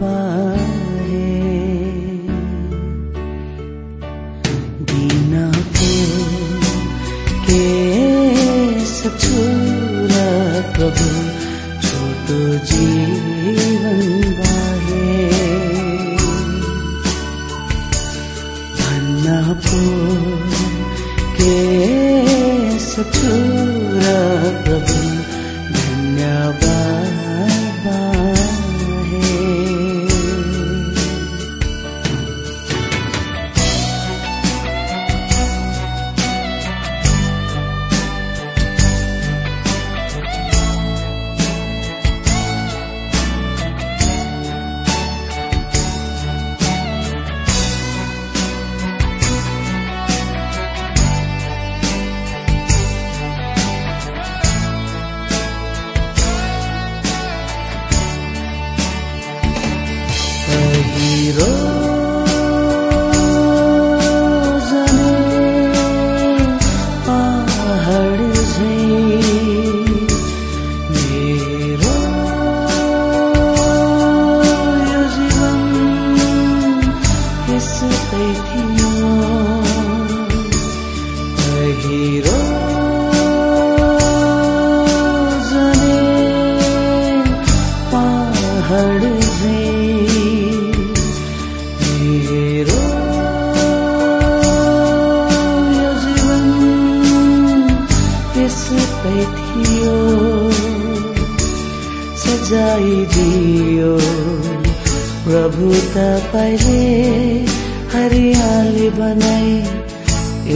বারে বিনা কে সছুরা প্রভু ছোট জীব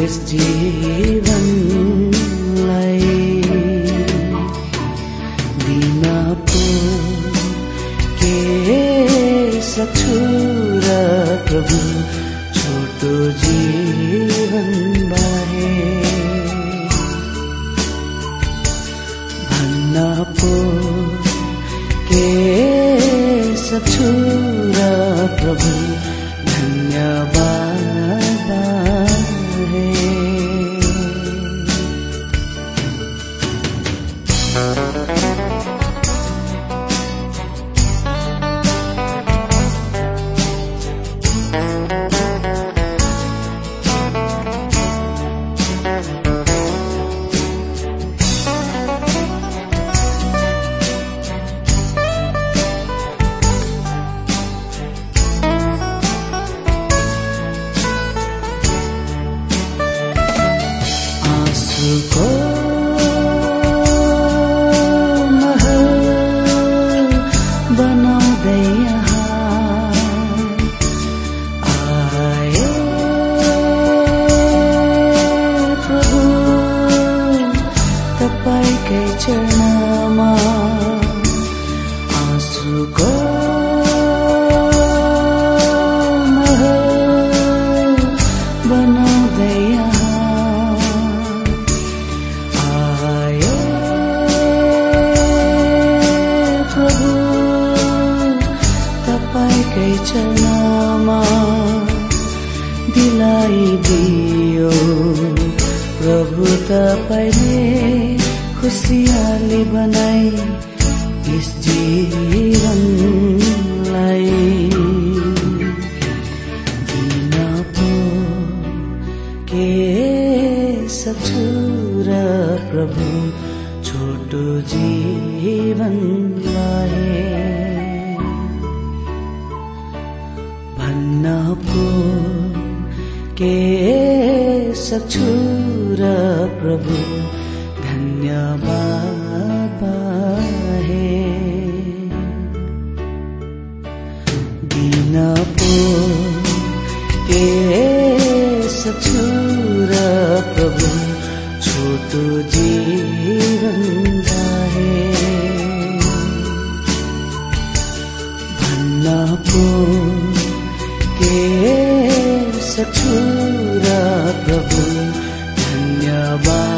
यस जीवनलाई दिन पो के सक्छु र प्रभु छोटो जीवन बाहे। भन्न पो के सक्छु र प्रभु धन्यवाद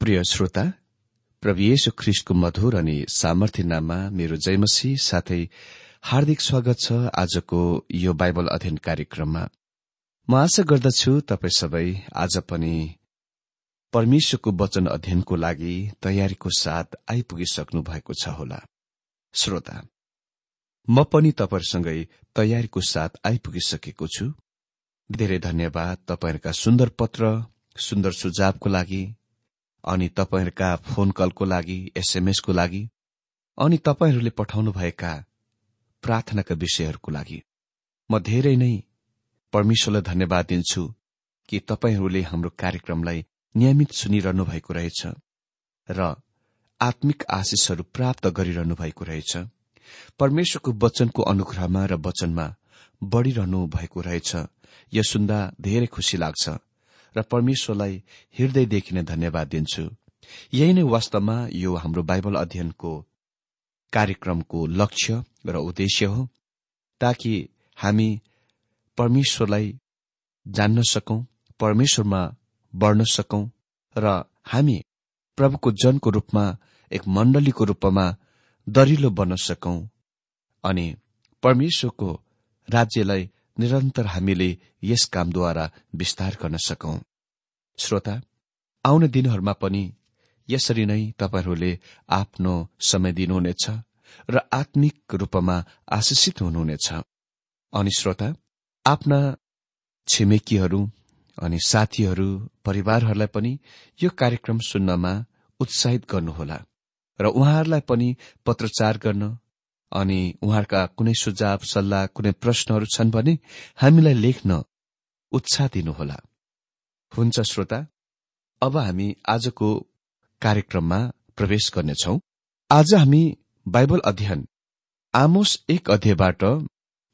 प्रिय श्रोता प्रभु येशु ख्रिस्टको मधुर अनि सामर्थ्य नाममा मेरो जयमसी साथै हार्दिक स्वागत छ आजको यो बाइबल अध्ययन कार्यक्रममा। म आशा गर्दछु तपाईँ सबै आज पनि परमेश्वरको वचन अध्ययनको लागि तयारीको साथ आइपुगिसक्नु भएको छ होला। श्रोता म पनि तपाईँहरूसँगै तयारीको साथ आइपुगिसकेको छु। धेरै धन्यवाद तपाईँहरूका सुन्दर पत्र सुन्दर सुझावको लागि। अनि तपाईँहरूका फोन कलको लागि एसएमएसको लागि अनि तपाईँहरूले पठाउनुभएका प्रार्थनाका विषयहरूको लागि। म धेरै नै परमेश्वरलाई धन्यवाद दिन्छु कि तपाईँहरूले हाम्रो कार्यक्रमलाई नियमित सुनिरहनु भएको रहेछ र आत्मिक आशिषहरू प्राप्त गरिरहनु भएको रहेछ। परमेश्वरको वचनको अनुग्रहमा र वचनमा बढ़िरहनु भएको रहेछ। यो सुन्दा धेरै खुशी लाग्छ। र परमेश्वरलाई हृदयदेखि नै धन्यवाद दिन्छु। यही नै वास्तवमा यो हाम्रो बाइबल अध्ययनको कार्यक्रमको लक्ष्य र उद्देश्य हो ताकि हामी परमेश्वरलाई जान्न सकौं परमेश्वरमा बढ़न सकौं र हामी प्रभुको जनको रूपमा एक मण्डलीको रूपमा दरिलो बन्न सकौं। अनि परमेश्वरको राज्यलाई निरन्तर हामीले यस कामद्वारा विस्तार गर्न सकौं। श्रोता आउने दिनहरूमा पनि यसरी नै तपाईँहरूले आफ्नो समय दिनुहुनेछ र आत्मिक रूपमा आशिषित हुनुहुनेछ। अनि श्रोता आफ्ना छिमेकीहरू अनि साथीहरू परिवारहरूलाई पनि यो कार्यक्रम सुन्नमा उत्साहित गर्नुहोला र उहाँहरूलाई पनि पत्रचार गर्न अनि उहाँहरूका कुनै सुझाव सल्लाह कुनै प्रश्नहरू छन् भने हामीलाई लेख्न उत्साह दिनुहोला। हुन्छ श्रोता अब हामी आजको कार्यक्रममा प्रवेश गर्नेछौ। आज हामी बाइबल अध्ययन आमोस एक अध्यायबाट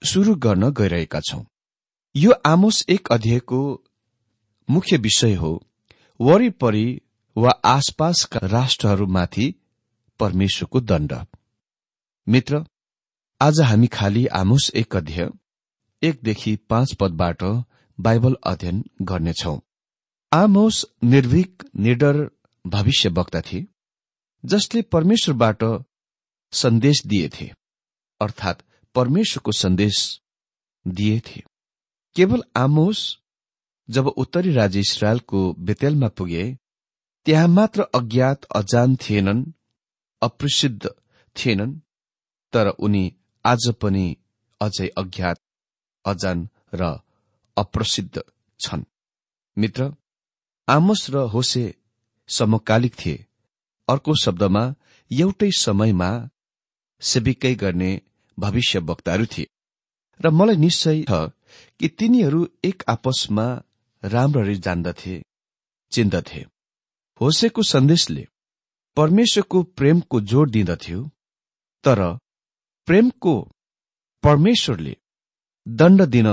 शुरू गर्न गइरहेका छौं। यो आमोस एक अध्यायको मुख्य विषय हो वरिपरि वा आसपासका राष्ट्रहरूमाथि परमेश्वरको दण्ड। मित्र आज हामी खालि आमोस एक अध्यय एकदेखि पाँच पदबाट बाइबल अध्ययन गर्नेछौ। आमोस निर्भीक निडर भविष्यवक्ता थिए जसले परमेश्वरबाट सन्देश दिएथे अर्थात् परमेश्वरको सन्देश दिएथे केवल आमोस जब उत्तरी राज्य इसरायलको बेतेलमा पुगे त्यहाँ मात्र अज्ञात अजान थिएनन् अप्रसिद्ध थिएनन् तर उनी आज पनि अझै अज्ञात अजान र अप्रसिद्ध छन्। मित्र आमोस र होसे समकालिक थिए। अर्को शब्दमा एउटै समयमा सेविकै गर्ने भविष्य वक्ताहरू थिए। र मलाई निश्चय छ कि तिनीहरू एक आपसमा राम्ररी जान्दथे चिन्दथे। होसेको सन्देशले परमेश्वरको प्रेमको जोड दिँदथ्यो तर प्रेमको परमेश्वरले दण्ड दिन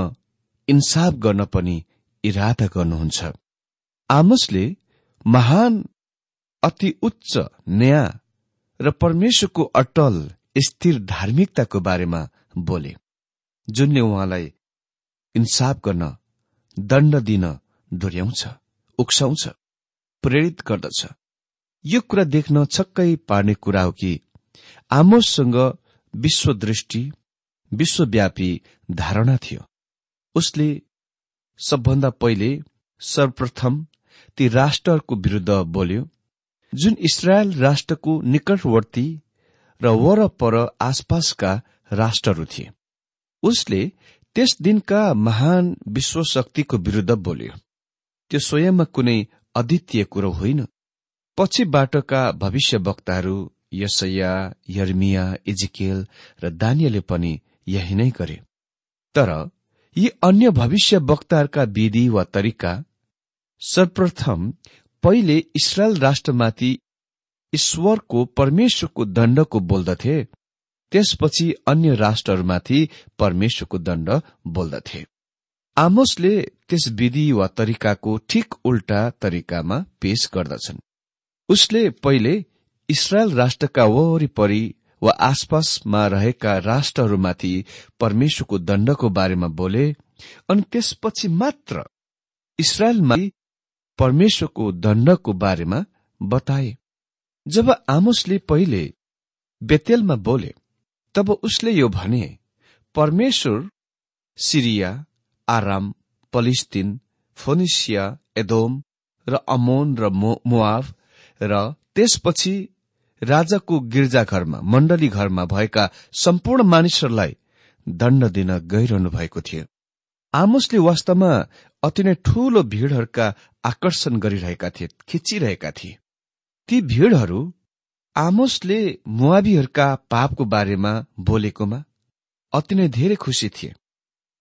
इन्साफ गर्न पनि इरादा गर्नुहुन्छ। आमसले महान अति उच्च न्याय र परमेश्वरको अटल स्थिर धार्मिकताको बारेमा बोले जुनले उहाँलाई इन्साफ गर्न दण्ड दिन डोर्याउँछ उक्साउँछ प्रेरित गर्दछ। यो कुरा देख्न छक्कै पार्ने कुरा हो कि आमोससँग विश्वदृष्टि विश्वव्यापी धारणा थियो। उसले सबभन्दा पहिले सर्वप्रथम ती राष्ट्रहरूको विरूद्ध बोल्यो जुन इसरायल राष्ट्रको निकटवर्ती र वरपर आसपासका राष्ट्रहरू थिए। उसले त्यस दिनका महान विश्वशक्तिको विरूद्ध बोल्यो। त्यो स्वयंमा कुनै अद्वितीय कुरो होइन। पछिबाटका भविष्य वक्ताहरू यसैया यर्मिया इजिकेल र दानियले पनि यही नै गरे। तर यी अन्य भविष्य वक्ताहरूका विधि वा तरिका सर्वप्रथम पहिले इसरायल राष्ट्रमाथि ईश्वरको परमेश्वरको दण्डको बोल्दथे त्यसपछि अन्य राष्ट्रहरूमाथि परमेश्वरको दण्ड बोल्दथे। आमोसले त्यस विधि वा तरिकाको ठिक उल्टा तरिकामा पेश गर्दछन्। उसले पहिले इसरायल राष्ट्रका वरिपरि वा आसपासमा रहेका राष्ट्रहरूमाथि परमेश्वरको दण्डको बारेमा बोले अनि त्यसपछि मात्र इसरायलमा परमेश्वरको दण्डको बारेमा बताए। जब आमोसले पहिले बेतेलमा बोले तब उसले यो भने परमेश्वर सिरिया आराम पलिस्तिन फोनिसिया एदोम र अमोन र मोआब र त्यसपछि राजाको गिर्जाघरमा मण्डली घरमा भएका सम्पूर्ण मानिसहरूलाई दण्ड दिन गइरहनु भएको थियो। आमोसले वास्तवमा अति नै ठूलो भीड़हरूका आकर्षण गरिरहेका थिए खिचिरहेका थिए। ती भीड़हरू आमोसले मुवाबीहरूका पापको बारेमा बोलेकोमा अति नै धेरै खुसी थिए।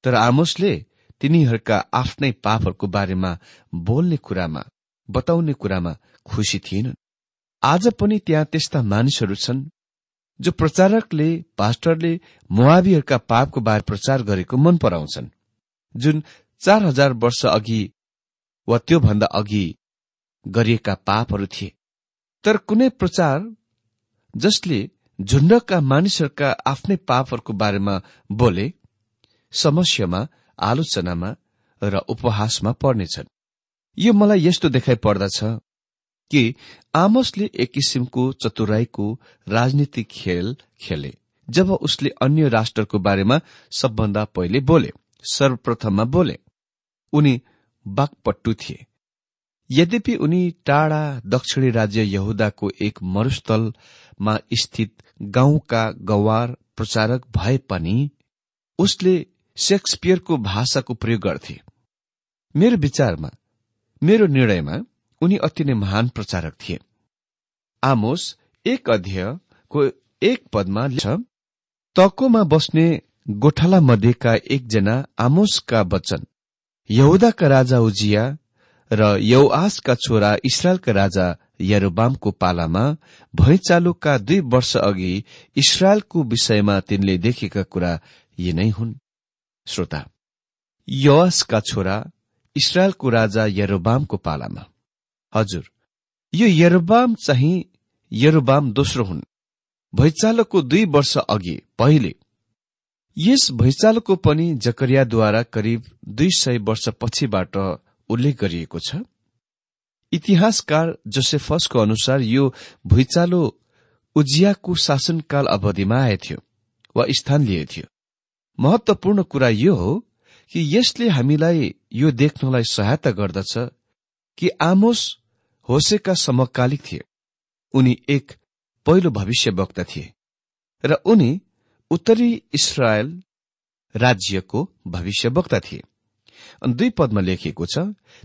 तर आमोसले तिनीहरूका आफ्नै पापहरूको बारेमा बोल्ने कुरामा बताउने कुरामा खुसी थिएनन्। आज पनि त्यहाँ त्यस्ता मानिसहरू छन् जो प्रचारकले पास्टरले मुवाबीहरूका पापको बारे प्रचार गरेको मन पराउँछन् जुन चार हजार वर्ष अघि वा त्योभन्दा अघि गरिएका पापहरू थिए। तर कुनै प्रचार जसले झुण्डका मानिसहरूका आफ्नै पापहरूको बारेमा बोले समस्यामा आलोचनामा र उपहासमा पर्नेछन्। यो मलाई यस्तो देखाइ पर्दछ कि आमोसले एक किसिमको चतुराईको राजनीतिक खेल खेले जब उसले अन्य राष्ट्रको बारेमा सबभन्दा पहिले बोले सर्वप्रथममा बोले। उनी बाघपट्टु थिए। यद्यपि उनी टाढा दक्षिणी राज्य यहुदाको एक मरुस्थलमा स्थित गाउँका गवार प्रचारक भए पनि उसले सेक्सपियरको भाषाको प्रयोग गर्थे। मेरो विचारमा मेरो निर्णयमा उनी अति नै महान प्रचारक थिए। आमोस एक अध्ययको एक पदमा छ तकोमा बस्ने गोठाला मध्येका एकजना आमोसका वचन। यहुदाका राजा उजिया र यौआसका छोरा इसरायलका राजा यरोबामको पालामा भैँचालोका दुई वर्ष अघि इसरायलको विषयमा तिनले देखेका कुरा यी नै हुन्। श्रोता यवासका छोरा इसरायलको राजा यरोबामको पालामा। हजुर। यो यरोबाम चाहिँ यरोबाम दोस्रो हुन्। भैँचालोको दुई वर्ष अघि पहिले। यस भैँचालोको पनि जकरियाद्वारा करिब दुई सय वर्ष पछिबाट उल्लेख गरिएको छ। इतिहासकार जोसेफसको अनुसार यो भुइँचालो उजियाको शासनकाल अवधिमा आएथ्यो वा स्थान लिएथ्यो महत्वपूर्ण कुरा यो हो कि यसले हामीलाई यो देख्नलाई सहायता गर्दछ कि आमोस होसेका समकालिक थिए। उनी एक पहिलो भविष्यवक्ता थिए र उनी उत्तरी इसरायल राज्यको भविष्यवक्ता थिए। दुई पदमा लेखिएको छ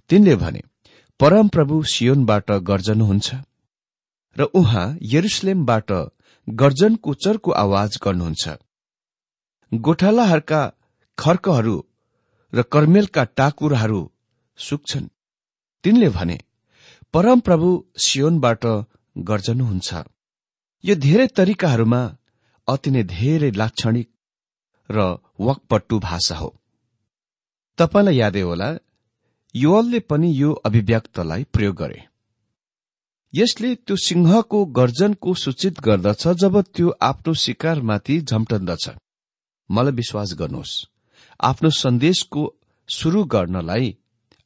तिनले भने परमप्रभु सियोनबाट गर्जनुहुन्छ र उहाँ यरुसलेमबाट गर्जनको चर्को आवाज गर्नुहुन्छ। गोठालाहरूका खर्कहरू र कर्मेलका टाकुराहरू सुक्छन्। तिनले भने परमप्रभु सियोनबाट गर्जनुहुन्छ। यो धेरै तरिकाहरूमा अति नै धेरै लाक्षणिक र वकपट्टु भाषा हो। तपाईँलाई यादै होला युवलले पनि यो अभिव्यक्तलाई प्रयोग गरे। यसले त्यो सिंहको गर्जनको सूचित गर्दछ जब त्यो आफ्नो शिकारमाथि झम्टन्दछ। मलाई विश्वास गर्नुहोस् आफ्नो सन्देशको शुरू गर्नलाई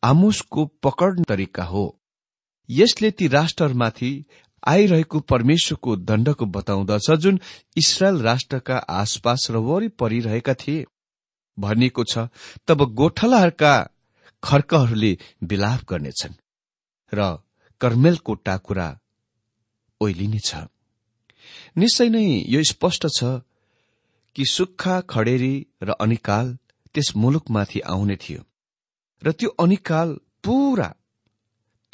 आमुसको पकड तरिका हो। यसले ती राष्ट्रहरूमाथि आइरहेको परमेश्वरको दण्डको बताउँदछ जुन इसरायल राष्ट्रका आसपास र वरिपरि रहेका थिए। भनिएको छ तब गोठलाहरूका खर्कहरूले विलाप गर्नेछन् र कर्मेलको टाकुरा ओइलिनेछ। निश्चय नै यो स्पष्ट छ कि सुक्खा खडेरी र अनिकाल त्यस मुलुकमाथि आउने थियो र त्यो अनिकाल पूरा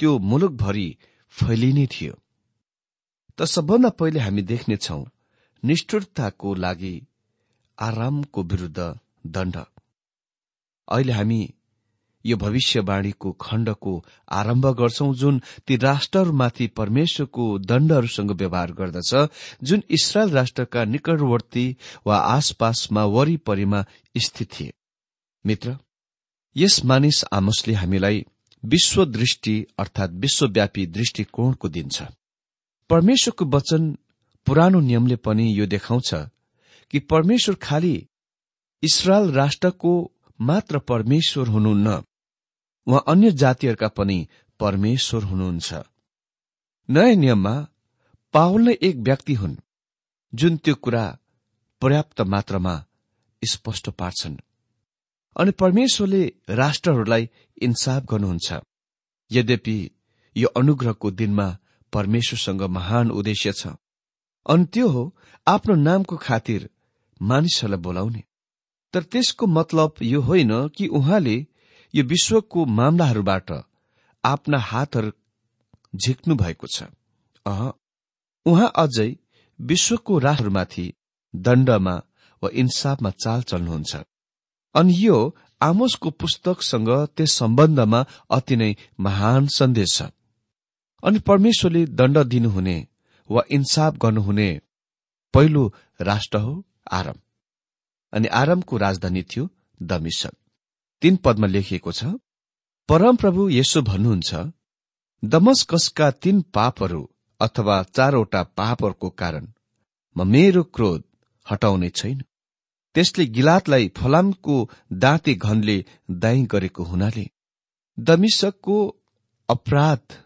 त्यो मुलुकभरि फैलिने थियो। त सबभन्दा पहिले हामी देख्नेछौ निष्ठुरताको लागि आरामको विरूद्ध दण्ड। अहिले हामी यो भविष्यवाणीको खण्डको आरम्भ गर्छौं जुन ती राष्ट्रहरूमाथि परमेश्वरको दण्डहरूसँग व्यवहार गर्दछ जुन इसरायल राष्ट्रका निकटवर्ती वा आसपासमा वरिपरिमा स्थित थिए। मित्र यस मानिस आमसले हामीलाई विश्व दृष्टि अर्थात विश्वव्यापी दृष्टिकोणको दिन्छ परमेश्वरको वचन पुरानो नियमले पनि यो देखाउँछ कि परमेश्वर खालि इसरायल राष्ट्रको मात्र परमेश्वर हुनुहुन्न उहाँ अन्य जातिहरूका पनि परमेश्वर हुनुहुन्छ। नयाँ नियममा पावल नै एक व्यक्ति हुन् जुन त्यो कुरा पर्याप्त मात्रामा स्पष्ट पार्छन्। अनि परमेश्वरले राष्ट्रहरूलाई इन्साफ गर्नुहुन्छ। यद्यपि यो अनुग्रहको दिनमा परमेश्वरसँग महान उद्देश्य छ। अनि त्यो हो आफ्नो नामको खातिर मानिसहरूलाई बोलाउने। तर त्यसको मतलब यो होइन कि उहाँले यो विश्वको मामलाहरूबाट आफ्ना हातहरू झिक्नु भएको छ। अह उहाँ अझै विश्वको राष्ट्रमाथि दण्डमा वा इन्साफमा चाल चल्नुहुन्छ। अनि यो आमोसको पुस्तकसँग त्यस सम्बन्धमा अति नै महान सन्देश छ। अनि परमेश्वरले दण्ड दिनुहुने वा इन्साफ गर्नुहुने पहिलो राष्ट्र हो आरम। अनि आरमको राजधानी थियो दमिसक तीन पदमा लेखिएको छ परमप्रभु यसो भन्नुहुन्छ दमस्कसका तीन पापहरू अथवा चारवटा पापहरूको कारण म मेरो क्रोध हटाउने छैन। त्यसले गिलातलाई फलामको दाँते घनले दाई गरेको हुनाले दमिसकको अपराध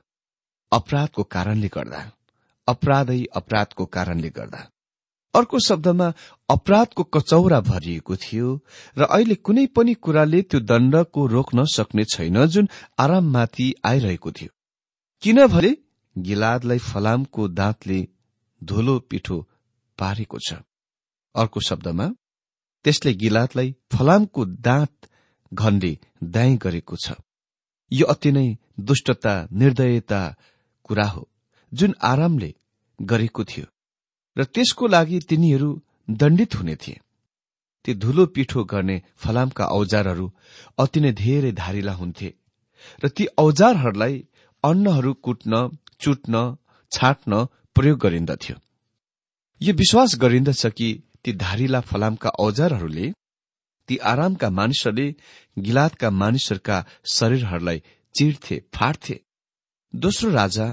अपराधको कारणले गर्दा अपराधै अपराधको कारणले गर्दा। अर्को शब्दमा अपराधको कचौरा भरिएको थियो र अहिले कुनै पनि कुराले त्यो दण्डको रोक्न सक्ने छैन जुन आराममाथि आइरहेको थियो। किनभने गिलादलाई फलामको दाँतले धुलो पिठो पारेको छ। अर्को शब्दमा त्यसले गिलादलाई फलामको दाँत घनले दाई गरेको छ। यो अति नै दुष्टता निर्दयता कुरा हो जुन आरामले गरेको थियो र त्यसको लागि तिनीहरू दण्डित हुने थिए। ती धुलो पिठो गर्ने फलामका औजारहरू अति नै धेरै धारिला हुन्थे र ती औजारहरूलाई अन्नहरू कुट्न चुट्न छाट्न प्रयोग गरिन्दथ्यो। यो विश्वास गरिन्दछ कि ती धारिला फलामका औजारहरूले ती आरामका मानिसहरूले गिलातका मानिसहरूका शरीरहरूलाई चिर्थे फाट्थे। दोस्रो राजा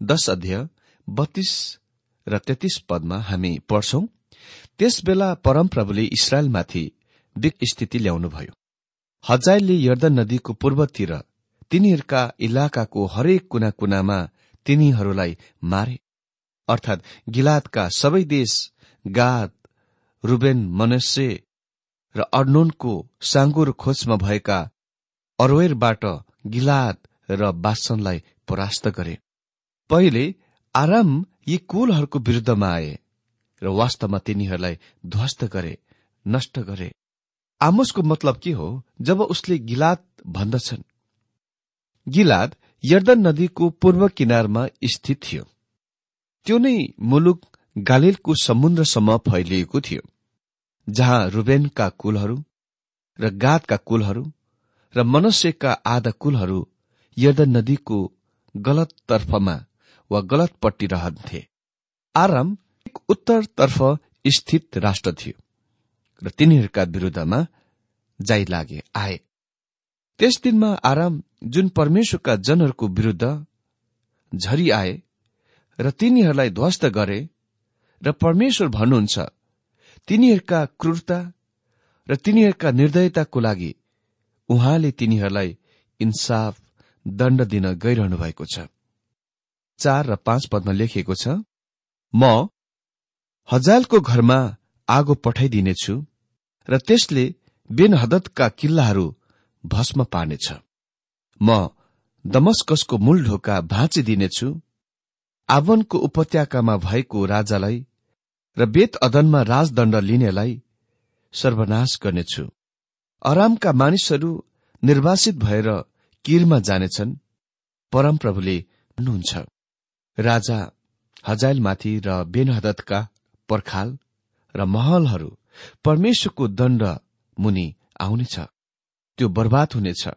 दश अध्यय बत्तीस र तेत्तीस पदमा हामी पढ्छौं त्यसबेला परमप्रभुले इसरायलमाथि विक स्थिति ल्याउनुभयो हजाइलले यर्दन नदीको पूर्वतिर तिनीहरूका इलाकाको हरेक कुना कुनामा तिनीहरूलाई मारे। अर्थात गिलादका सबै देश गाद रुबेन मनस्य र अर्नोनको साङ्गुर खोजमा भएका अरोवेरबाट गिलाद र बासनलाई परास्त गरे। पहिले आराम यी कुलहरूको विरुद्धमा आए र वास्तवमा तिनीहरूलाई ध्वस्त गरे नष्ट गरे। आमोसको मतलब के हो जब उसले गिलाद भन्दछन्? गिलाद यर्दन नदीको पूर्व किनारमा स्थित थियो। त्यो नै मुलुक गालिलको समुद्रसम्म फैलिएको थियो जहाँ रुबेनका कुलहरू र गादका कुलहरू र मनुष्यका आधा कुलहरू यर्दन नदीको गलत तर्फमा वा गलतपट्टि रहन्थे। आराम उत्तरतर्फ स्थित राष्ट्र थियो र तिनीहरूका विरूद्धमा जाइ लागे आए। त्यस दिनमा आराम जुन परमेश्वरका जनहरूको विरूद्ध झरी आए र तिनीहरूलाई ध्वस्त गरे र परमेश्वर भन्नुहुन्छ तिनीहरूका क्रूरता र तिनीहरूका निर्दयताको लागि उहाँले तिनीहरूलाई इन्साफ दण्ड दिन गइरहनु भएको छ। चार र पाँच पदमा लेखिएको छ म हजालको घरमा आगो पठाइदिनेछु र त्यसले बेनहदतका किल्लाहरू भस्म पार्नेछ। म दमस्कसको मूल ढोका भाँचिदिनेछु आवनको उपत्यकामा भएको राजालाई र बेत अदनमा राजदण्ड लिनेलाई सर्वनाश गर्नेछु। अरामका मानिसहरू निर्वासित भएर किरमा जानेछन्। परमप्रभुले भन्नुहुन्छ राजा हजाइलमाथि र बेनहदतका पर्खाल र महलहरू परमेश्वरको दण्ड मुनि आउनेछ। त्यो बर्बाद हुनेछ।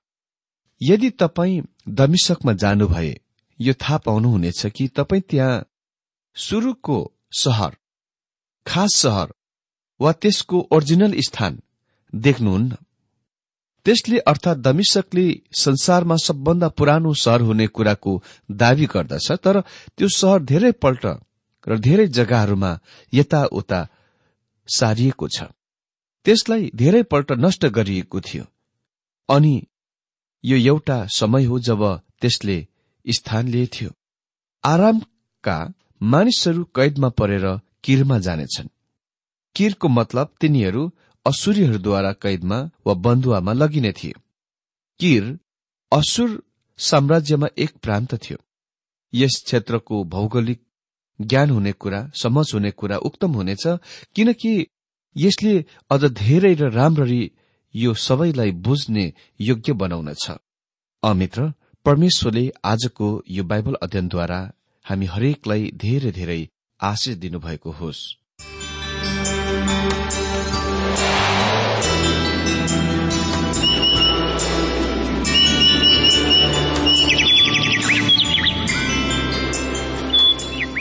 यदि तपाईँ दमिशकमा जानुभए यो थाहा पाउनुहुनेछ कि तपाईँ त्यहाँ सुरुको सहर खास सहर वा त्यसको ओरिजिनल स्थान देख्नुहुन्न। त्यसले अर्थात् दमिशकले संसारमा सबभन्दा पुरानो सहर हुने कुराको दावी गर्दछ तर त्यो सहर धेरैपल्ट र धेरै जग्गाहरूमा यताउता सारिएको छ। त्यसलाई धेरैपल्ट नष्ट गरिएको थियो। अनि यो एउटा समय हो जब त्यसले स्थान लिएथ्यो। आरामका मानिसहरू कैदमा परेर किरमा जानेछन्। किरको मतलब तिनीहरू असुरीहरूद्वारा कैदमा वा बन्दुवामा लगिने थिए। किर असुर साम्राज्यमा एक प्रान्त थियो। यस क्षेत्रको भौगोलिक ज्ञान हुने कुरा समझ हुने कुरा उक्तम हुनेछ किनकि यसले अझ धेरै र राम्ररी यो सबैलाई बुझ्ने योग्य बनाउनेछ। अमित्र परमेश्वरले आजको यो बाइबल अध्ययनद्वारा हामी हरेकलाई धेरै धेरै आशिष दिनुभएको होस्।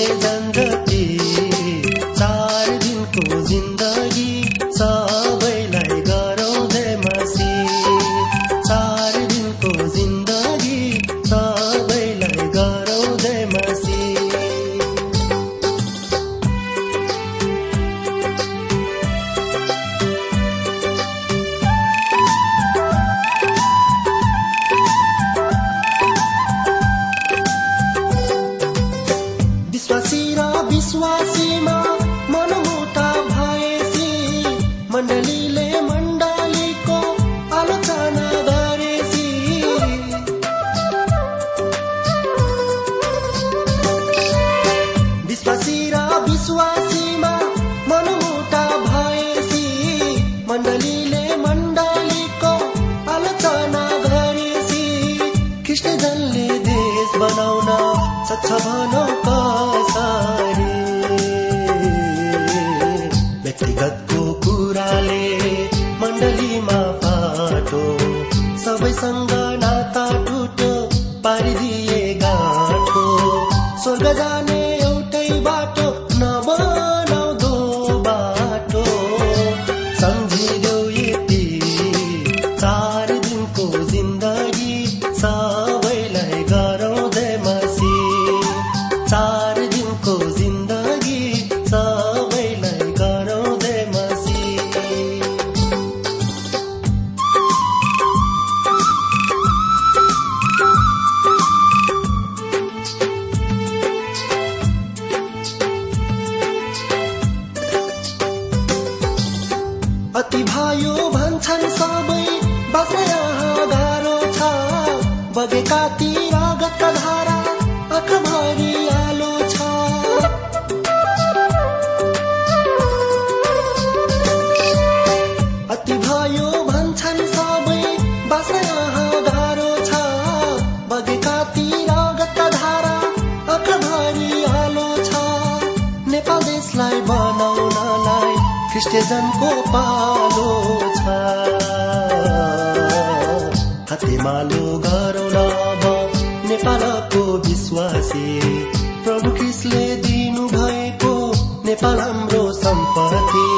别人的 अति भयो भन्छन् सबै बसे गाह्रो छ। बगेका ती रगत धारा अखमा स्टेशनको पालो छ। हातेमालो गरौँ नेपालको विश्वासी। प्रभु कृष्णले दिनुभएको नेपाल हाम्रो सम्पत्ति।